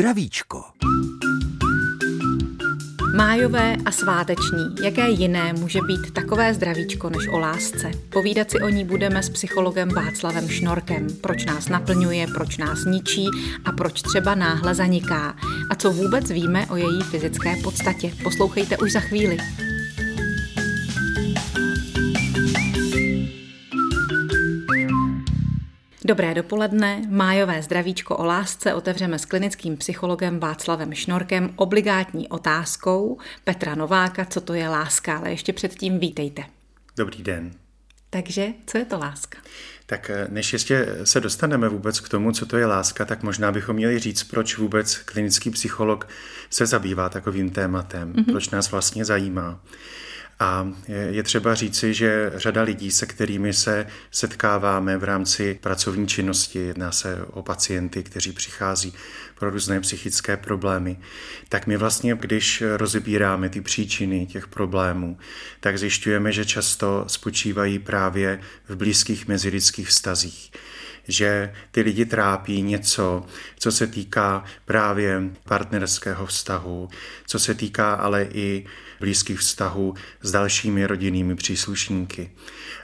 Zdravíčko. Májové a sváteční. Jaké jiné může být takové zdravíčko než o lásce? Povídat si o ní budeme s psychologem Václavem Šnorkem. Proč nás naplňuje, proč nás ničí a proč třeba náhle zaniká. A co vůbec víme o její fyzické podstatě? Poslouchejte už za chvíli. Dobré dopoledne, májové zdravíčko o lásce otevřeme s klinickým psychologem Václavem Šnorkem obligátní otázkou Petra Nováka, co to je láska, ale ještě předtím vítejte. Dobrý den. Takže, co je to láska? Tak eh, než ještě se dostaneme vůbec k tomu, co to je láska, tak možná bychom měli říct, proč vůbec klinický psycholog se zabývá takovým tématem, mm-hmm. proč nás vlastně zajímá. A je třeba říci, že řada lidí, se kterými se setkáváme v rámci pracovní činnosti, jedná se o pacienty, kteří přichází pro různé psychické problémy, tak my vlastně, když rozebíráme ty příčiny těch problémů, tak zjišťujeme, že často spočívají právě v blízkých mezilidských vztazích. Že ty lidi trápí něco, co se týká právě partnerského vztahu, co se týká ale i blízkých vztahů s dalšími rodinnými příslušníky.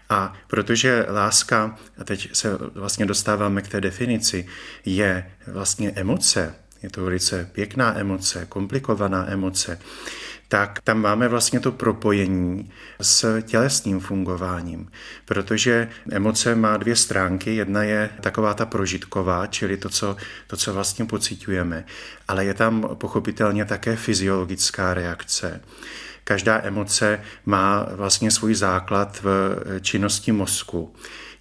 A protože láska, a teď se vlastně dostáváme k té definici, je vlastně emoce, je to velice pěkná emoce, komplikovaná emoce, tak tam máme vlastně to propojení s tělesným fungováním, protože emoce má dvě stránky. Jedna je taková ta prožitková, čili to, co, to, co vlastně pocitujeme, ale je tam pochopitelně také fyziologická reakce. Každá emoce má vlastně svůj základ v činnosti mozku.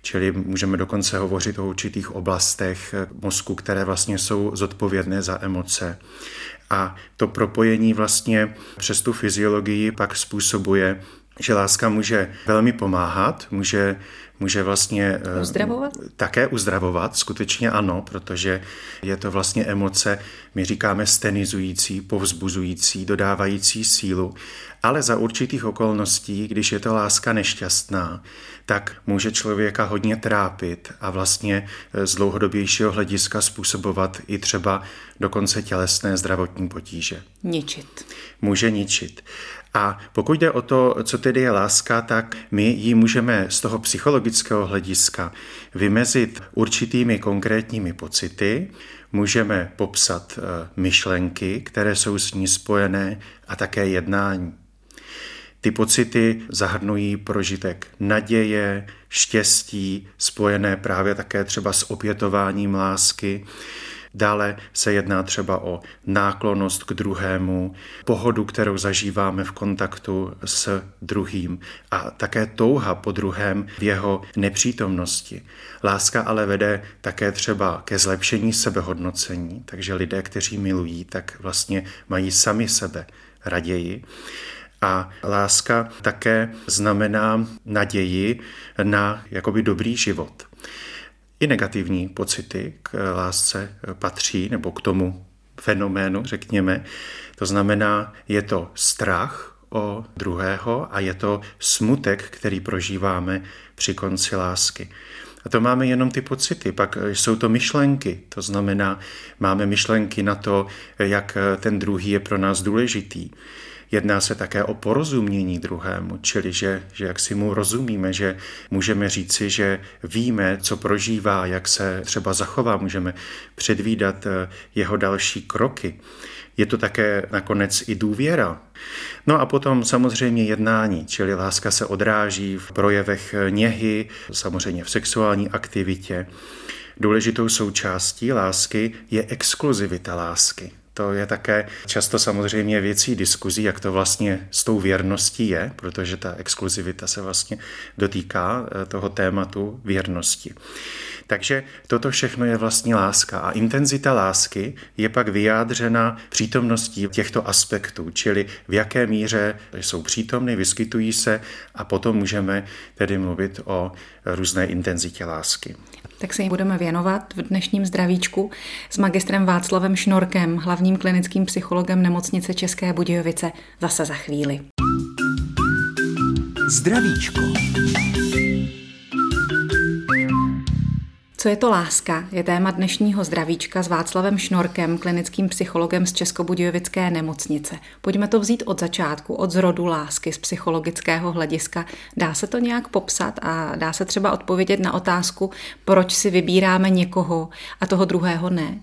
Čili můžeme dokonce hovořit o určitých oblastech mozku, které vlastně jsou zodpovědné za emoce. A to propojení vlastně přes tu fyziologii pak způsobuje, že láska může velmi pomáhat, může může vlastně eh, uzdravovat? také uzdravovat, skutečně ano, protože je to vlastně emoce, my říkáme stenizující, povzbuzující, dodávající sílu, ale za určitých okolností, když je to láska nešťastná, tak může člověka hodně trápit a vlastně eh, z dlouhodobějšího hlediska způsobovat i třeba dokonce tělesné zdravotní potíže. Ničit. Může ničit. A pokud jde o to, co tedy je láska, tak my ji můžeme z toho psychologického hlediska vymezit určitými konkrétními pocity, můžeme popsat eh, myšlenky, které jsou s ní spojené a také jednání. Ty pocity zahrnují prožitek naděje, štěstí, spojené právě také třeba s opětováním lásky, Dále se jedná třeba o náklonost k druhému, pohodu, kterou zažíváme v kontaktu s druhým a také touha po druhém v jeho nepřítomnosti. Láska ale vede také třeba ke zlepšení sebehodnocení, takže lidé, kteří milují, tak vlastně mají sami sebe raději. A láska také znamená naději na jakoby dobrý život. I negativní pocity k lásce patří, nebo k tomu fenoménu, řekněme. To znamená, je to strach o druhého a je to smutek, který prožíváme při konci lásky. A to máme jenom ty pocity, pak jsou to myšlenky, to znamená, máme myšlenky na to, jak ten druhý je pro nás důležitý. Jedná se také o porozumění druhému, čili že, že jak si mu rozumíme, že můžeme říci, že víme, co prožívá, jak se třeba zachová, můžeme předvídat eh, jeho další kroky. Je to také nakonec i důvěra. No a potom samozřejmě jednání, čili láska se odráží v projevech něhy, samozřejmě v sexuální aktivitě. Důležitou součástí lásky je exkluzivita lásky. To je také často samozřejmě věcí diskuzí, jak to vlastně s tou věrností je, protože ta exkluzivita se vlastně dotýká eh, toho tématu věrnosti. Takže toto všechno je vlastně láska a intenzita lásky je pak vyjádřena přítomností těchto aspektů, čili v jaké míře jsou přítomny, vyskytují se a potom můžeme tedy mluvit o různé intenzitě lásky tak se jim budeme věnovat v dnešním zdravíčku s magistrem Václavem Šnorkem, hlavním klinickým psychologem nemocnice České Budějovice, zase za chvíli. Zdravíčko. Co je to láska? Je téma dnešního zdravíčka s Václavem Šnorkem, klinickým psychologem z Českobudějovické nemocnice. Pojďme to vzít od začátku, od zrodu lásky z psychologického hlediska. Dá se to nějak popsat a dá se třeba odpovědět na otázku, proč si vybíráme někoho a toho druhého ne?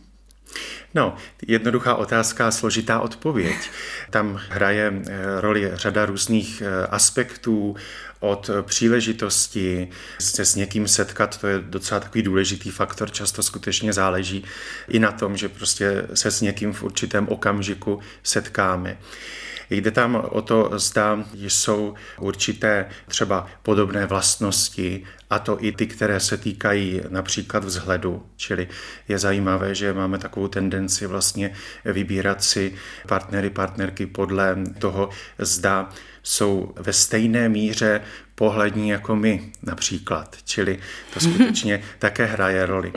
No, jednoduchá otázka, složitá odpověď. Tam hraje eh, roli řada různých eh, aspektů, od příležitosti se s někým setkat, to je docela takový důležitý faktor, často skutečně záleží i na tom, že prostě se s někým v určitém okamžiku setkáme. Jde tam o to, zda jsou určité třeba podobné vlastnosti, a to i ty, které se týkají například vzhledu. Čili je zajímavé, že máme takovou tendenci vlastně vybírat si partnery, partnerky podle toho, zda jsou ve stejné míře pohlední jako my například, čili to skutečně také hraje roli.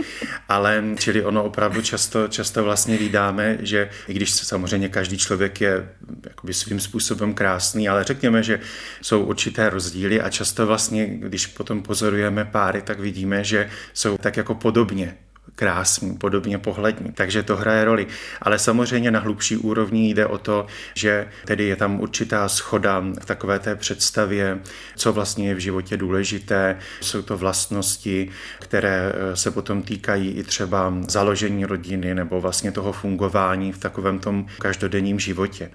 Ale čili ono opravdu často, často vlastně vydáme, že i když samozřejmě každý člověk je jakoby svým způsobem krásný, ale řekněme, že jsou určité rozdíly a často vlastně, když potom pozorujeme páry, tak vidíme, že jsou tak jako podobně krásný, podobně pohlední. Takže to hraje roli. Ale samozřejmě na hlubší úrovni jde o to, že tedy je tam určitá schoda v takové té představě, co vlastně je v životě důležité. Jsou to vlastnosti, které eh, se potom týkají i třeba založení rodiny nebo vlastně toho fungování v takovém tom každodenním životě.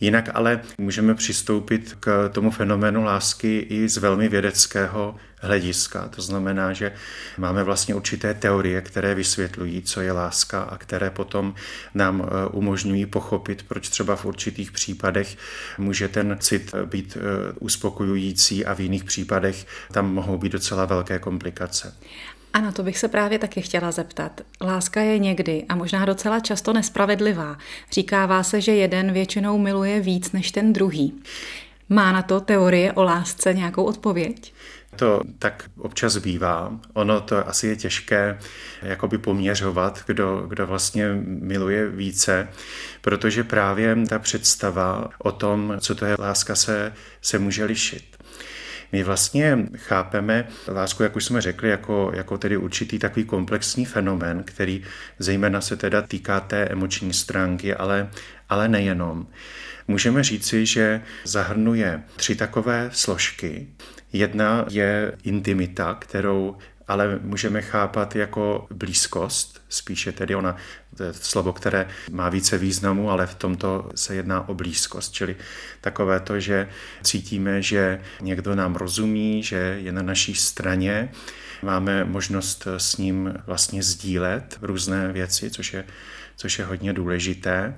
Jinak ale můžeme přistoupit k tomu fenoménu lásky i z velmi vědeckého hlediska. To znamená, že máme vlastně určité teorie, které vysvětlují, co je láska a které potom nám eh, umožňují pochopit, proč třeba v určitých případech může ten cit být eh, uspokojující a v jiných případech tam mohou být docela velké komplikace. Ano, to bych se právě taky chtěla zeptat. Láska je někdy a možná docela často nespravedlivá. Říkává se, že jeden většinou miluje víc než ten druhý. Má na to teorie o lásce nějakou odpověď? To tak občas bývá. Ono to asi je těžké jakoby poměřovat, kdo, kdo vlastně miluje více, protože právě ta představa o tom, co to je láska, se, se může lišit. My vlastně chápeme lásku, jak už jsme řekli, jako, jako tedy určitý takový komplexní fenomén, který zejména se teda týká té emoční stránky, ale, ale nejenom. Můžeme říci, že zahrnuje tři takové složky. Jedna je intimita, kterou ale můžeme chápat jako blízkost, spíše tedy ona, to je slovo, které má více významu, ale v tomto se jedná o blízkost, čili takové to, že cítíme, že někdo nám rozumí, že je na naší straně, máme možnost s ním vlastně sdílet různé věci, což je, což je hodně důležité.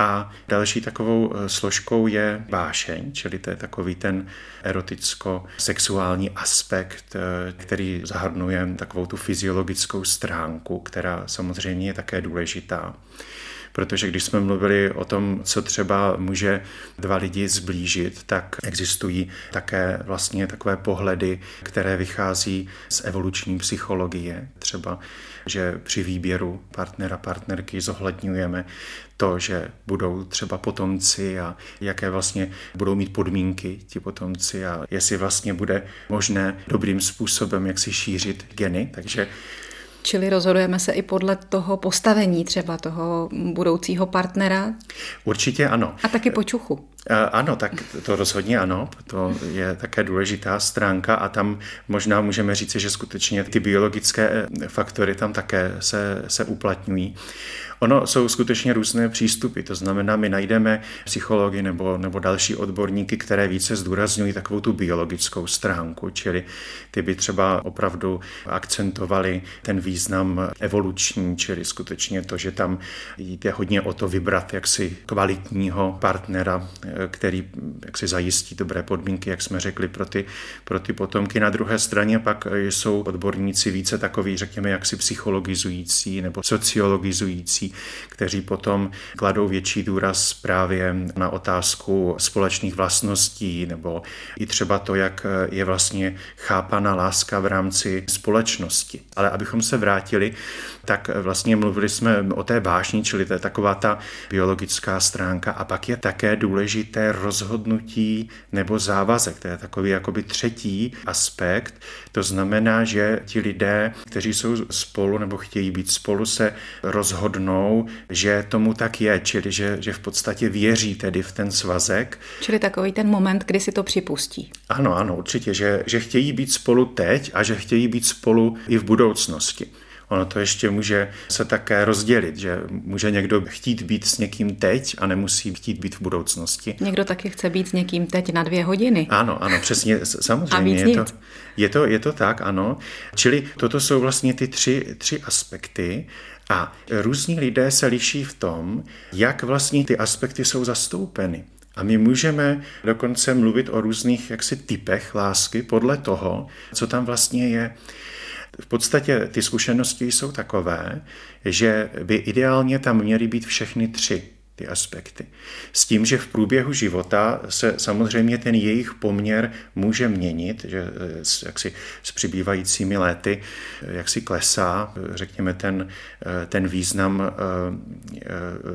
A další takovou eh, složkou je vášeň, čili to je takový ten eroticko-sexuální aspekt, eh, který zahrnuje takovou tu fyziologickou stránku, která samozřejmě je také důležitá protože když jsme mluvili o tom, co třeba může dva lidi zblížit, tak existují také vlastně takové pohledy, které vychází z evoluční psychologie. Třeba, že při výběru partnera, partnerky zohledňujeme to, že budou třeba potomci a jaké vlastně budou mít podmínky ti potomci a jestli vlastně bude možné dobrým způsobem, jak si šířit geny. Takže Čili rozhodujeme se i podle toho postavení třeba toho budoucího partnera? Určitě ano. A taky počuchu. Ano, tak to rozhodně ano, to je také důležitá stránka a tam možná můžeme říci, že skutečně ty biologické faktory tam také se, se uplatňují. Ono jsou skutečně různé přístupy, to znamená, my najdeme psychologi nebo, nebo další odborníky, které více zdůrazňují takovou tu biologickou stránku, čili ty by třeba opravdu akcentovali ten význam evoluční, čili skutečně to, že tam jde hodně o to vybrat jaksi kvalitního partnera, který jaksi zajistí dobré podmínky, jak jsme řekli, pro ty, pro ty potomky. Na druhé straně pak jsou odborníci více takový, řekněme, jaksi psychologizující nebo sociologizující, kteří potom kladou větší důraz právě na otázku společných vlastností nebo i třeba to, jak je vlastně chápana láska v rámci společnosti. Ale abychom se vrátili, tak vlastně mluvili jsme o té vášni, čili to je taková ta biologická stránka a pak je také důležité důležité rozhodnutí nebo závazek. To je takový jakoby třetí aspekt. To znamená, že ti lidé, kteří jsou spolu nebo chtějí být spolu, se rozhodnou, že tomu tak je, čili že, že v podstatě věří tedy v ten svazek. Čili takový ten moment, kdy si to připustí. Ano, ano, určitě, že, že chtějí být spolu teď a že chtějí být spolu i v budoucnosti. Ono to ještě může se také rozdělit, že může někdo chtít být s někým teď a nemusí chtít být v budoucnosti. Někdo taky chce být s někým teď na dvě hodiny. Ano, ano, přesně, samozřejmě. Je to, je, to, je to tak, ano. Čili toto jsou vlastně ty tři, tři aspekty. A různí lidé se liší v tom, jak vlastně ty aspekty jsou zastoupeny. A my můžeme dokonce mluvit o různých jaksi typech lásky podle toho, co tam vlastně je. V podstatě ty zkušenosti jsou takové, že by ideálně tam měly být všechny tři ty aspekty. S tím, že v průběhu života se samozřejmě ten jejich poměr může měnit, že eh, jaksi s přibývajícími léty eh, jak si klesá, řekněme, ten, eh, ten význam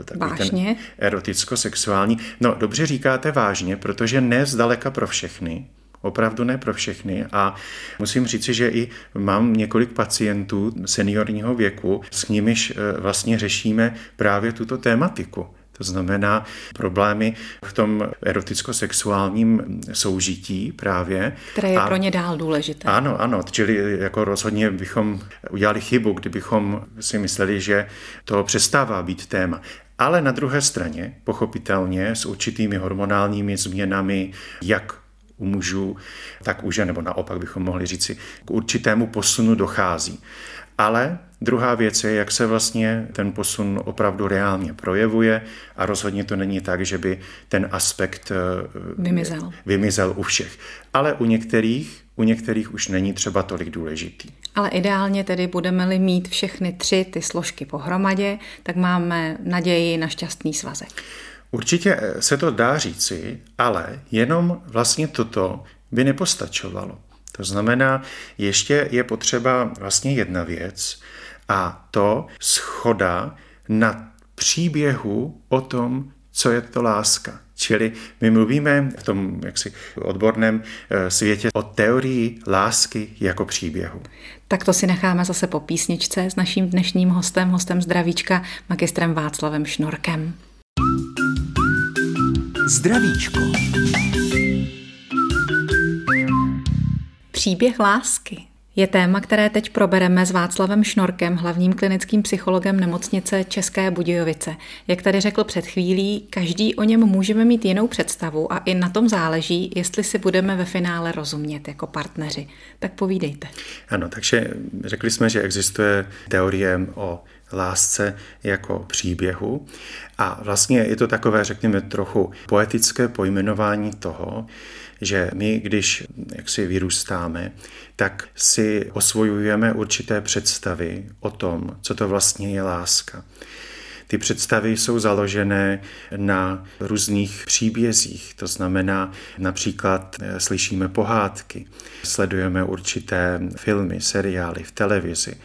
takový vážně? ten eroticko-sexuální. No, dobře říkáte vážně, protože ne zdaleka pro všechny, Opravdu ne pro všechny. A musím říci, že i mám několik pacientů seniorního věku, s nimiž vlastně řešíme právě tuto tématiku. To znamená problémy v tom eroticko-sexuálním soužití právě. Které je a, pro ně dál důležité. Ano, ano, čili jako rozhodně bychom udělali chybu, kdybychom si mysleli, že to přestává být téma. Ale na druhé straně, pochopitelně, s určitými hormonálními změnami, jak u mužů, tak u žen, nebo naopak bychom mohli říci, k určitému posunu dochází. Ale druhá věc je, jak se vlastně ten posun opravdu reálně projevuje a rozhodně to není tak, že by ten aspekt eh, vymizel, vymizel u všech. Ale u některých, u některých už není třeba tolik důležitý. Ale ideálně tedy budeme-li mít všechny tři ty složky pohromadě, tak máme naději na šťastný svazek. Určitě eh, se to dá říci, ale jenom vlastně toto by nepostačovalo. To znamená, ještě je potřeba vlastně jedna věc a to schoda na příběhu o tom, co je to láska. Čili my mluvíme v tom jaksi odborném eh, světě o teorii lásky jako příběhu. Tak to si necháme zase po písničce s naším dnešním hostem, hostem zdravíčka, magistrem Václavem Šnorkem. Zdravíčko. Příběh lásky je téma, které teď probereme s Václavem Šnorkem, hlavním klinickým psychologem nemocnice České Budějovice. Jak tady řekl před chvílí, každý o něm můžeme mít jinou představu a i na tom záleží, jestli si budeme ve finále rozumět jako partneři. Tak povídejte. Ano, takže řekli jsme, že existuje teorie o lásce jako příběhu. A vlastně je to takové, řekněme, trochu poetické pojmenování toho, že my, když jaksi vyrůstáme, tak si osvojujeme určité představy o tom, co to vlastně je láska. Ty představy jsou založené na různých příbězích, to znamená například eh, slyšíme pohádky, sledujeme určité filmy, seriály v televizi,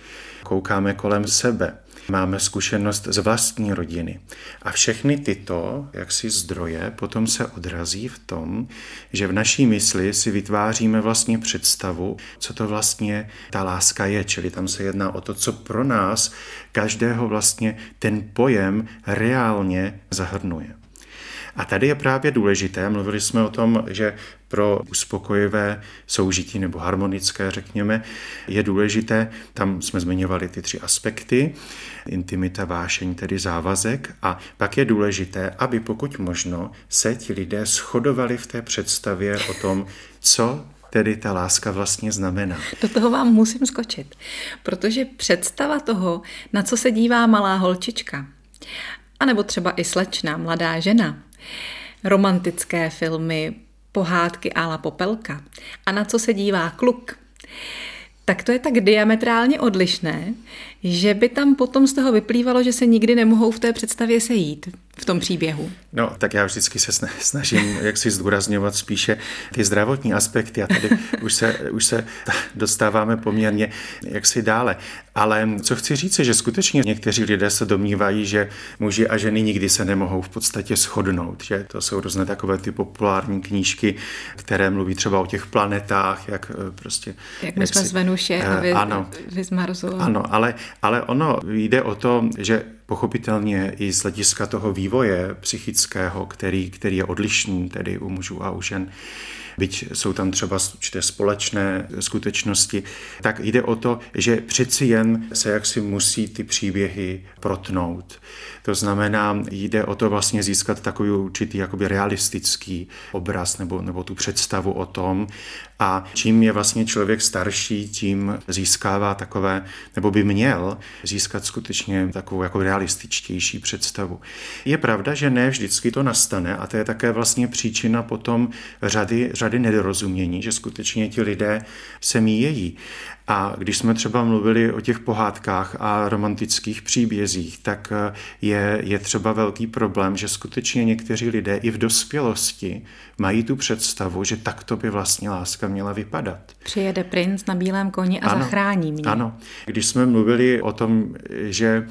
koukáme kolem sebe, máme zkušenost z vlastní rodiny. A všechny tyto jaksi zdroje potom se odrazí v tom, že v naší mysli si vytváříme vlastně představu, co to vlastně ta láska je. Čili tam se jedná o to, co pro nás každého vlastně ten pojem reálně zahrnuje. A tady je právě důležité, mluvili jsme o tom, že pro uspokojivé soužití nebo harmonické, řekněme, je důležité, tam jsme zmiňovali ty tři aspekty, intimita, vášeň, tedy závazek a pak je důležité, aby pokud možno se ti lidé shodovali v té představě o tom, co tedy ta láska vlastně znamená. Do toho vám musím skočit, protože představa toho, na co se dívá malá holčička, anebo třeba i slečná mladá žena, romantické filmy, pohádky Ála Popelka a na co se dívá kluk, tak to je tak diametrálně odlišné, že by tam potom z toho vyplývalo, že se nikdy nemohou v té představě sejít. V tom příběhu? No, tak já vždycky se snažím, jak si zdůrazňovat spíše ty zdravotní aspekty a tady už se, už se dostáváme poměrně jaksi dále. Ale co chci říct, je, že skutečně někteří lidé se domnívají, že muži a ženy nikdy se nemohou v podstatě shodnout, že to jsou různé takové ty populární knížky, které mluví třeba o těch planetách, jak eh, prostě... Jak my jak jsme si, z Venuše a vy, ano, vy z Marsu. Ano, ale, ale ono jde o to, že pochopitelně i z hlediska toho vývoje psychického, který, který je odlišný tedy u mužů a u žen, byť jsou tam třeba určité společné skutečnosti, tak jde o to, že přeci jen se jaksi musí ty příběhy protnout. To znamená, jde o to vlastně získat takový určitý jakoby realistický obraz nebo, nebo tu představu o tom. A čím je vlastně člověk starší, tím získává takové, nebo by měl získat skutečně takovou jako realističtější představu. Je pravda, že ne vždycky to nastane a to je také vlastně příčina potom řady, řady nedorozumění, že skutečně ti lidé se míjejí. A když jsme třeba mluvili o těch pohádkách a romantických příbězích, tak eh, je, je třeba velký problém, že skutečně někteří lidé i v dospělosti mají tu představu, že takto by vlastně láska měla vypadat. Přijede princ na bílém koni a ano, zachrání mě. Ano. Když jsme mluvili o tom, že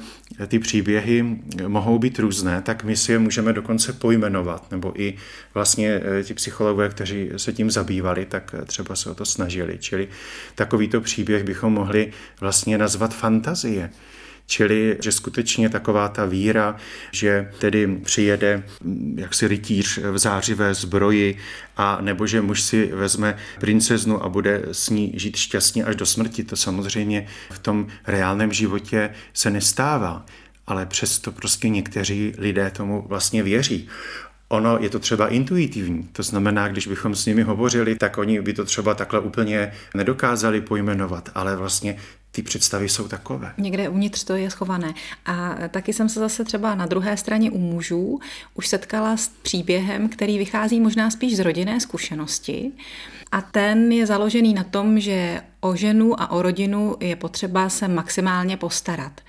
ty příběhy mohou být různé, tak my si je můžeme dokonce pojmenovat, nebo i vlastně eh, ti psychologové, kteří se tím zabývali, tak eh, třeba se o to snažili. Čili takovýto příběh bychom mohli vlastně nazvat fantazie. Čili, že skutečně taková ta víra, že tedy přijede mm, jaksi rytíř v zářivé zbroji a nebo že muž si vezme princeznu a bude s ní žít šťastně až do smrti, to samozřejmě v tom reálném životě se nestává ale přesto prostě někteří lidé tomu vlastně věří. Ono je to třeba intuitivní, to znamená, když bychom s nimi hovořili, tak oni by to třeba takhle úplně nedokázali pojmenovat, ale vlastně ty představy jsou takové. Někde uvnitř to je schované. A taky jsem se zase třeba na druhé straně u mužů už setkala s příběhem, který vychází možná spíš z rodinné zkušenosti. A ten je založený na tom, že o ženu a o rodinu je potřeba se maximálně postarat.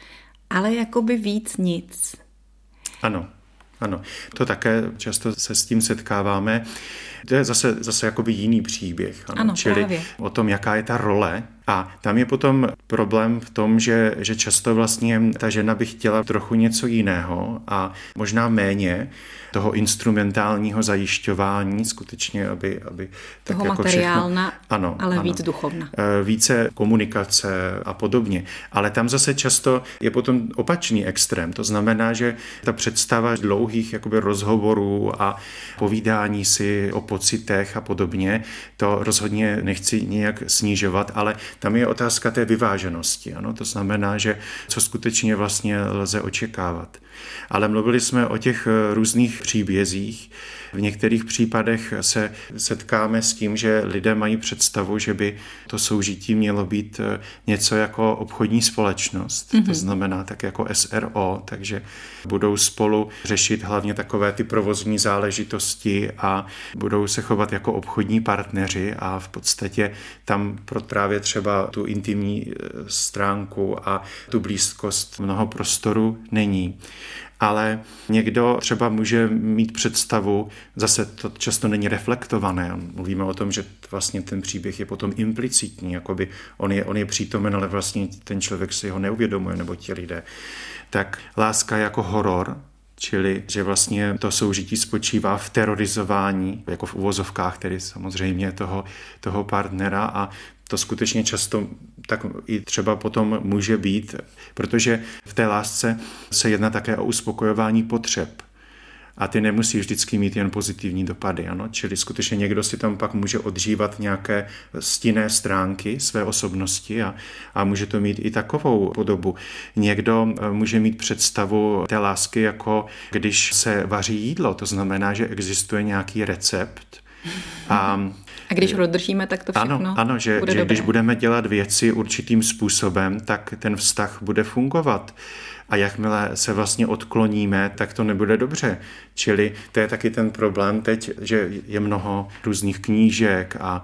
Ale jakoby víc nic. Ano, ano, to také často se s tím setkáváme. To je zase, zase jakoby jiný příběh. Ano, ano čili právě. o tom, jaká je ta role. A tam je potom problém v tom, že, že často vlastně ta žena by chtěla trochu něco jiného a možná méně toho instrumentálního zajišťování, skutečně, aby, aby tak toho jako materiálna, všechno, ano, ale ano, víc duchovna. Eh, více komunikace a podobně. Ale tam zase často je potom opačný extrém. To znamená, že ta představa dlouhých jakoby rozhovorů a povídání si o pocitech a podobně, to rozhodně nechci nějak snižovat, ale tam je otázka té vyváženosti. Ano? To znamená, že co skutečně vlastně lze očekávat. Ale mluvili jsme o těch eh, různých příbězích. V některých případech se setkáme s tím, že lidé mají představu, že by to soužití mělo být eh, něco jako obchodní společnost, mm-hmm. to mhm. znamená tak jako SRO, takže budou spolu řešit hlavně takové ty provozní záležitosti a budou se chovat jako obchodní partneři a v podstatě tam pro právě třeba tu intimní eh, stránku a tu blízkost mnoho prostoru není ale někdo třeba může mít představu, zase to často není reflektované, mluvíme o tom, že vlastně ten příběh je potom implicitní, jakoby on je, on je přítomen, ale vlastně ten člověk si ho neuvědomuje, nebo ti lidé. Tak láska jako horor, Čili, že vlastně to soužití spočívá v terorizování, jako v uvozovkách tedy samozřejmě toho, toho partnera a to skutečně často tak i třeba potom může být, protože v té lásce se jedná také o uspokojování potřeb. A ty nemusí vždycky mít jen pozitivní dopady. Ano? Čili skutečně někdo si tam pak může odžívat nějaké stinné stránky své osobnosti a, a může to mít i takovou podobu. Někdo eh, může mít představu té lásky jako když se vaří jídlo, to znamená, že existuje nějaký recept, a, a když ho dodržíme, tak to všechno Ano, ano že, bude že když budeme dělat věci určitým způsobem, tak ten vztah bude fungovat. A jakmile se vlastně odkloníme, tak to nebude dobře. Čili to je taky ten problém teď, že je mnoho různých knížek a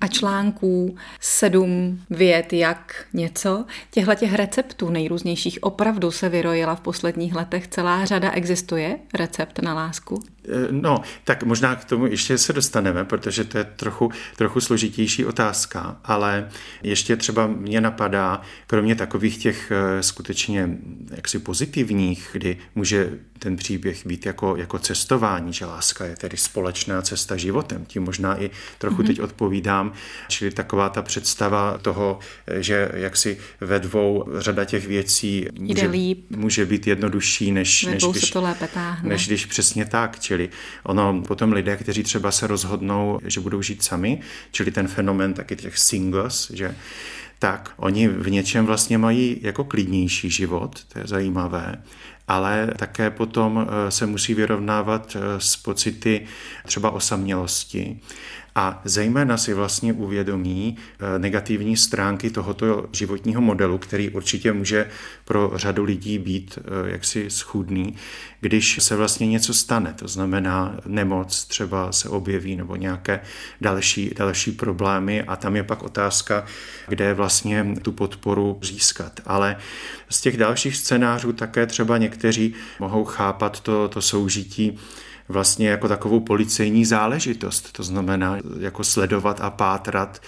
a článků, sedm věd, jak něco. Těchto těch receptů nejrůznějších opravdu se vyrojila v posledních letech celá řada. Existuje recept na lásku? Eh, no, tak možná k tomu ještě se dostaneme, protože to je trochu, trochu složitější otázka, ale ještě třeba mě napadá, kromě takových těch eh, skutečně jaksi pozitivních, kdy může ten příběh být jako, jako cestování, že láska je tedy společná cesta životem. Tím možná i trochu mm-hmm. teď odpovídám, čili taková ta představa toho, že jaksi ve dvou řada těch věcí může, může být jednodušší, než, než, když, to lépe táhne. než když přesně tak. Čili ono potom lidé, kteří třeba se rozhodnou, že budou žít sami, čili ten fenomen taky těch singles, že tak oni v něčem vlastně mají jako klidnější život, to je zajímavé, ale také potom eh, se musí vyrovnávat eh, s pocity třeba osamělosti a zejména si vlastně uvědomí eh, negativní stránky tohoto životního modelu, který určitě může pro řadu lidí být jaksi schůdný, když se vlastně něco stane, to znamená nemoc třeba se objeví nebo nějaké další, další problémy a tam je pak otázka, kde vlastně tu podporu získat. Ale z těch dalších scénářů také třeba někteří mohou chápat to, to soužití vlastně jako takovou policejní záležitost. To znamená jako sledovat a pátrat.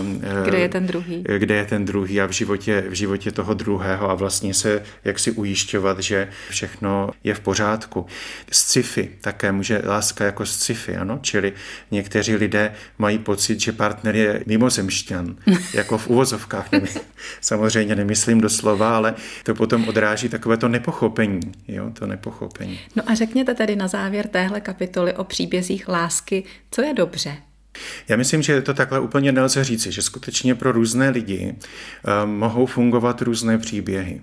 Ehm, kde je ten druhý. Kde je ten druhý a v životě, v životě toho druhého a vlastně se jak si ujišťovat, že všechno je v pořádku. Sci-fi také může láska jako sci-fi, ano? Čili někteří lidé mají pocit, že partner je mimozemšťan, jako v uvozovkách. Samozřejmě nemyslím doslova, ale to potom odráží takové to nepochopení. Jo? To nepochopení. No a řekněte tedy na závěr, závěr téhle kapitoly o příbězích lásky, co je dobře? Já myslím, že to takhle úplně nelze říci, že skutečně pro různé lidi uh, mohou fungovat různé příběhy.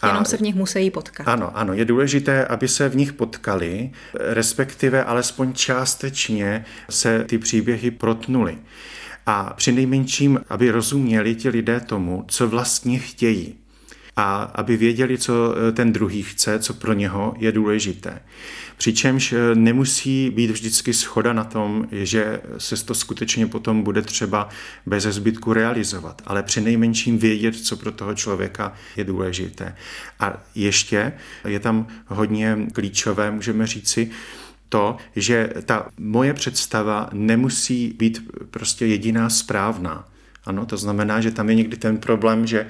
A Jenom se v nich musí potkat. Ano, ano, je důležité, aby se v nich potkali, respektive alespoň částečně se ty příběhy protnuly. A při nejmenším, aby rozuměli ti lidé tomu, co vlastně chtějí. A aby věděli, co eh, ten druhý chce, co pro něho je důležité. Přičemž eh, nemusí být vždycky schoda na tom, že se to skutečně potom bude třeba bez zbytku realizovat, ale při nejmenším vědět, co pro toho člověka je důležité. A ještě je tam hodně klíčové, můžeme říci, to, že ta moje představa nemusí být prostě jediná správná. Ano, to znamená, že tam je někdy ten problém, že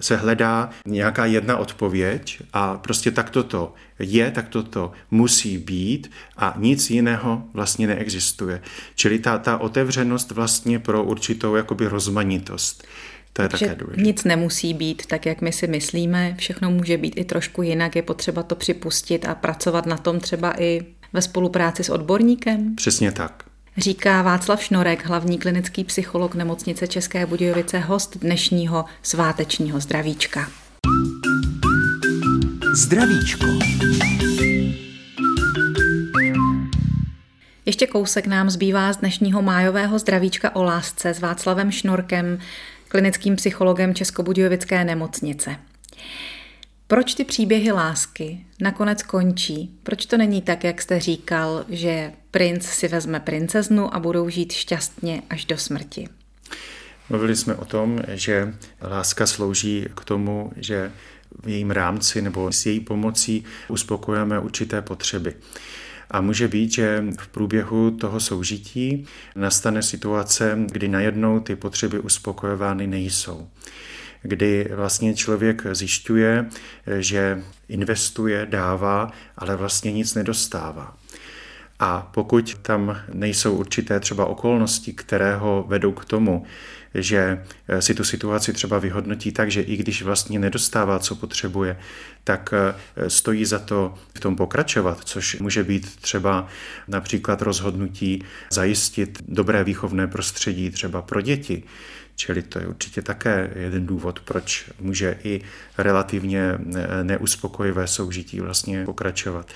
se hledá nějaká jedna odpověď a prostě tak to je, tak to musí být a nic jiného vlastně neexistuje. Čili ta, ta otevřenost vlastně pro určitou jakoby rozmanitost. To je že také důležité. Nic nemusí být tak, jak my si myslíme, všechno může být i trošku jinak, je potřeba to připustit a pracovat na tom třeba i ve spolupráci s odborníkem? Přesně tak. Říká Václav Šnorek, hlavní klinický psycholog nemocnice České Budějovice, host dnešního svátečního zdravíčka. Zdravíčko. Ještě kousek nám zbývá z dnešního májového zdravíčka o lásce s Václavem Šnorkem, klinickým psychologem Českobudějovické nemocnice. Proč ty příběhy lásky nakonec končí? Proč to není tak, jak jste říkal, že princ si vezme princeznu a budou žít šťastně až do smrti? Mluvili jsme o tom, že láska slouží k tomu, že v jejím rámci nebo s její pomocí uspokojujeme určité potřeby. A může být, že v průběhu toho soužití nastane situace, kdy najednou ty potřeby uspokojovány nejsou kdy vlastně člověk zjišťuje, že investuje, dává, ale vlastně nic nedostává. A pokud tam nejsou určité třeba okolnosti, které ho vedou k tomu, že si tu situaci třeba vyhodnotí tak, že i když vlastně nedostává, co potřebuje, tak stojí za to v tom pokračovat, což může být třeba například rozhodnutí zajistit dobré výchovné prostředí třeba pro děti, Čili to je určitě také jeden důvod, proč může i relativně neuspokojivé soužití vlastně pokračovat.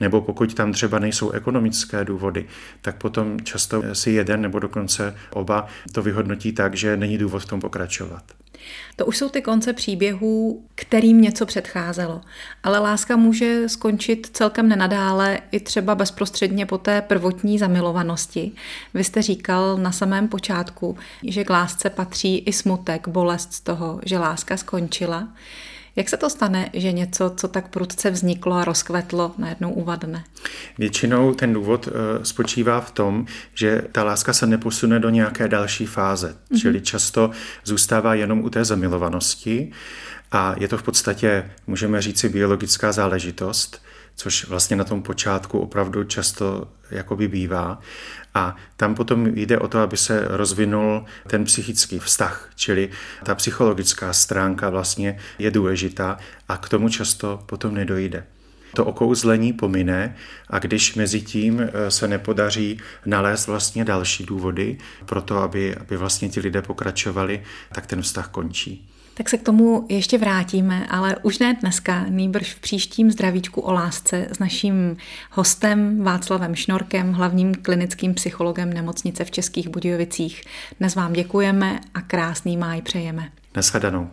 Nebo pokud tam třeba nejsou ekonomické důvody, tak potom často si jeden nebo dokonce oba to vyhodnotí tak, že není důvod v tom pokračovat. To už jsou ty konce příběhů, kterým něco předcházelo. Ale láska může skončit celkem nenadále i třeba bezprostředně po té prvotní zamilovanosti. Vy jste říkal na samém počátku, že k lásce patří i smutek, bolest z toho, že láska skončila. Jak se to stane, že něco, co tak prudce vzniklo a rozkvetlo, najednou uvadne? Většinou ten důvod eh, spočívá v tom, že ta láska se neposune do nějaké další fáze, mm-hmm. čili často zůstává jenom u té zamilovanosti a je to v podstatě, můžeme říci, biologická záležitost, což vlastně na tom počátku opravdu často jakoby bývá. A tam potom jde o to, aby se rozvinul ten psychický vztah, čili ta psychologická stránka vlastně je důležitá a k tomu často potom nedojde. To okouzlení pomine a když mezi tím eh, se nepodaří nalézt vlastně další důvody pro to, aby, aby vlastně ti lidé pokračovali, tak ten vztah končí. Tak se k tomu ještě vrátíme, ale už ne dneska, nýbrž v příštím zdravíčku o lásce s naším hostem Václavem Šnorkem, hlavním klinickým psychologem nemocnice v Českých Budějovicích. Dnes vám děkujeme a krásný máj přejeme. Naschledanou.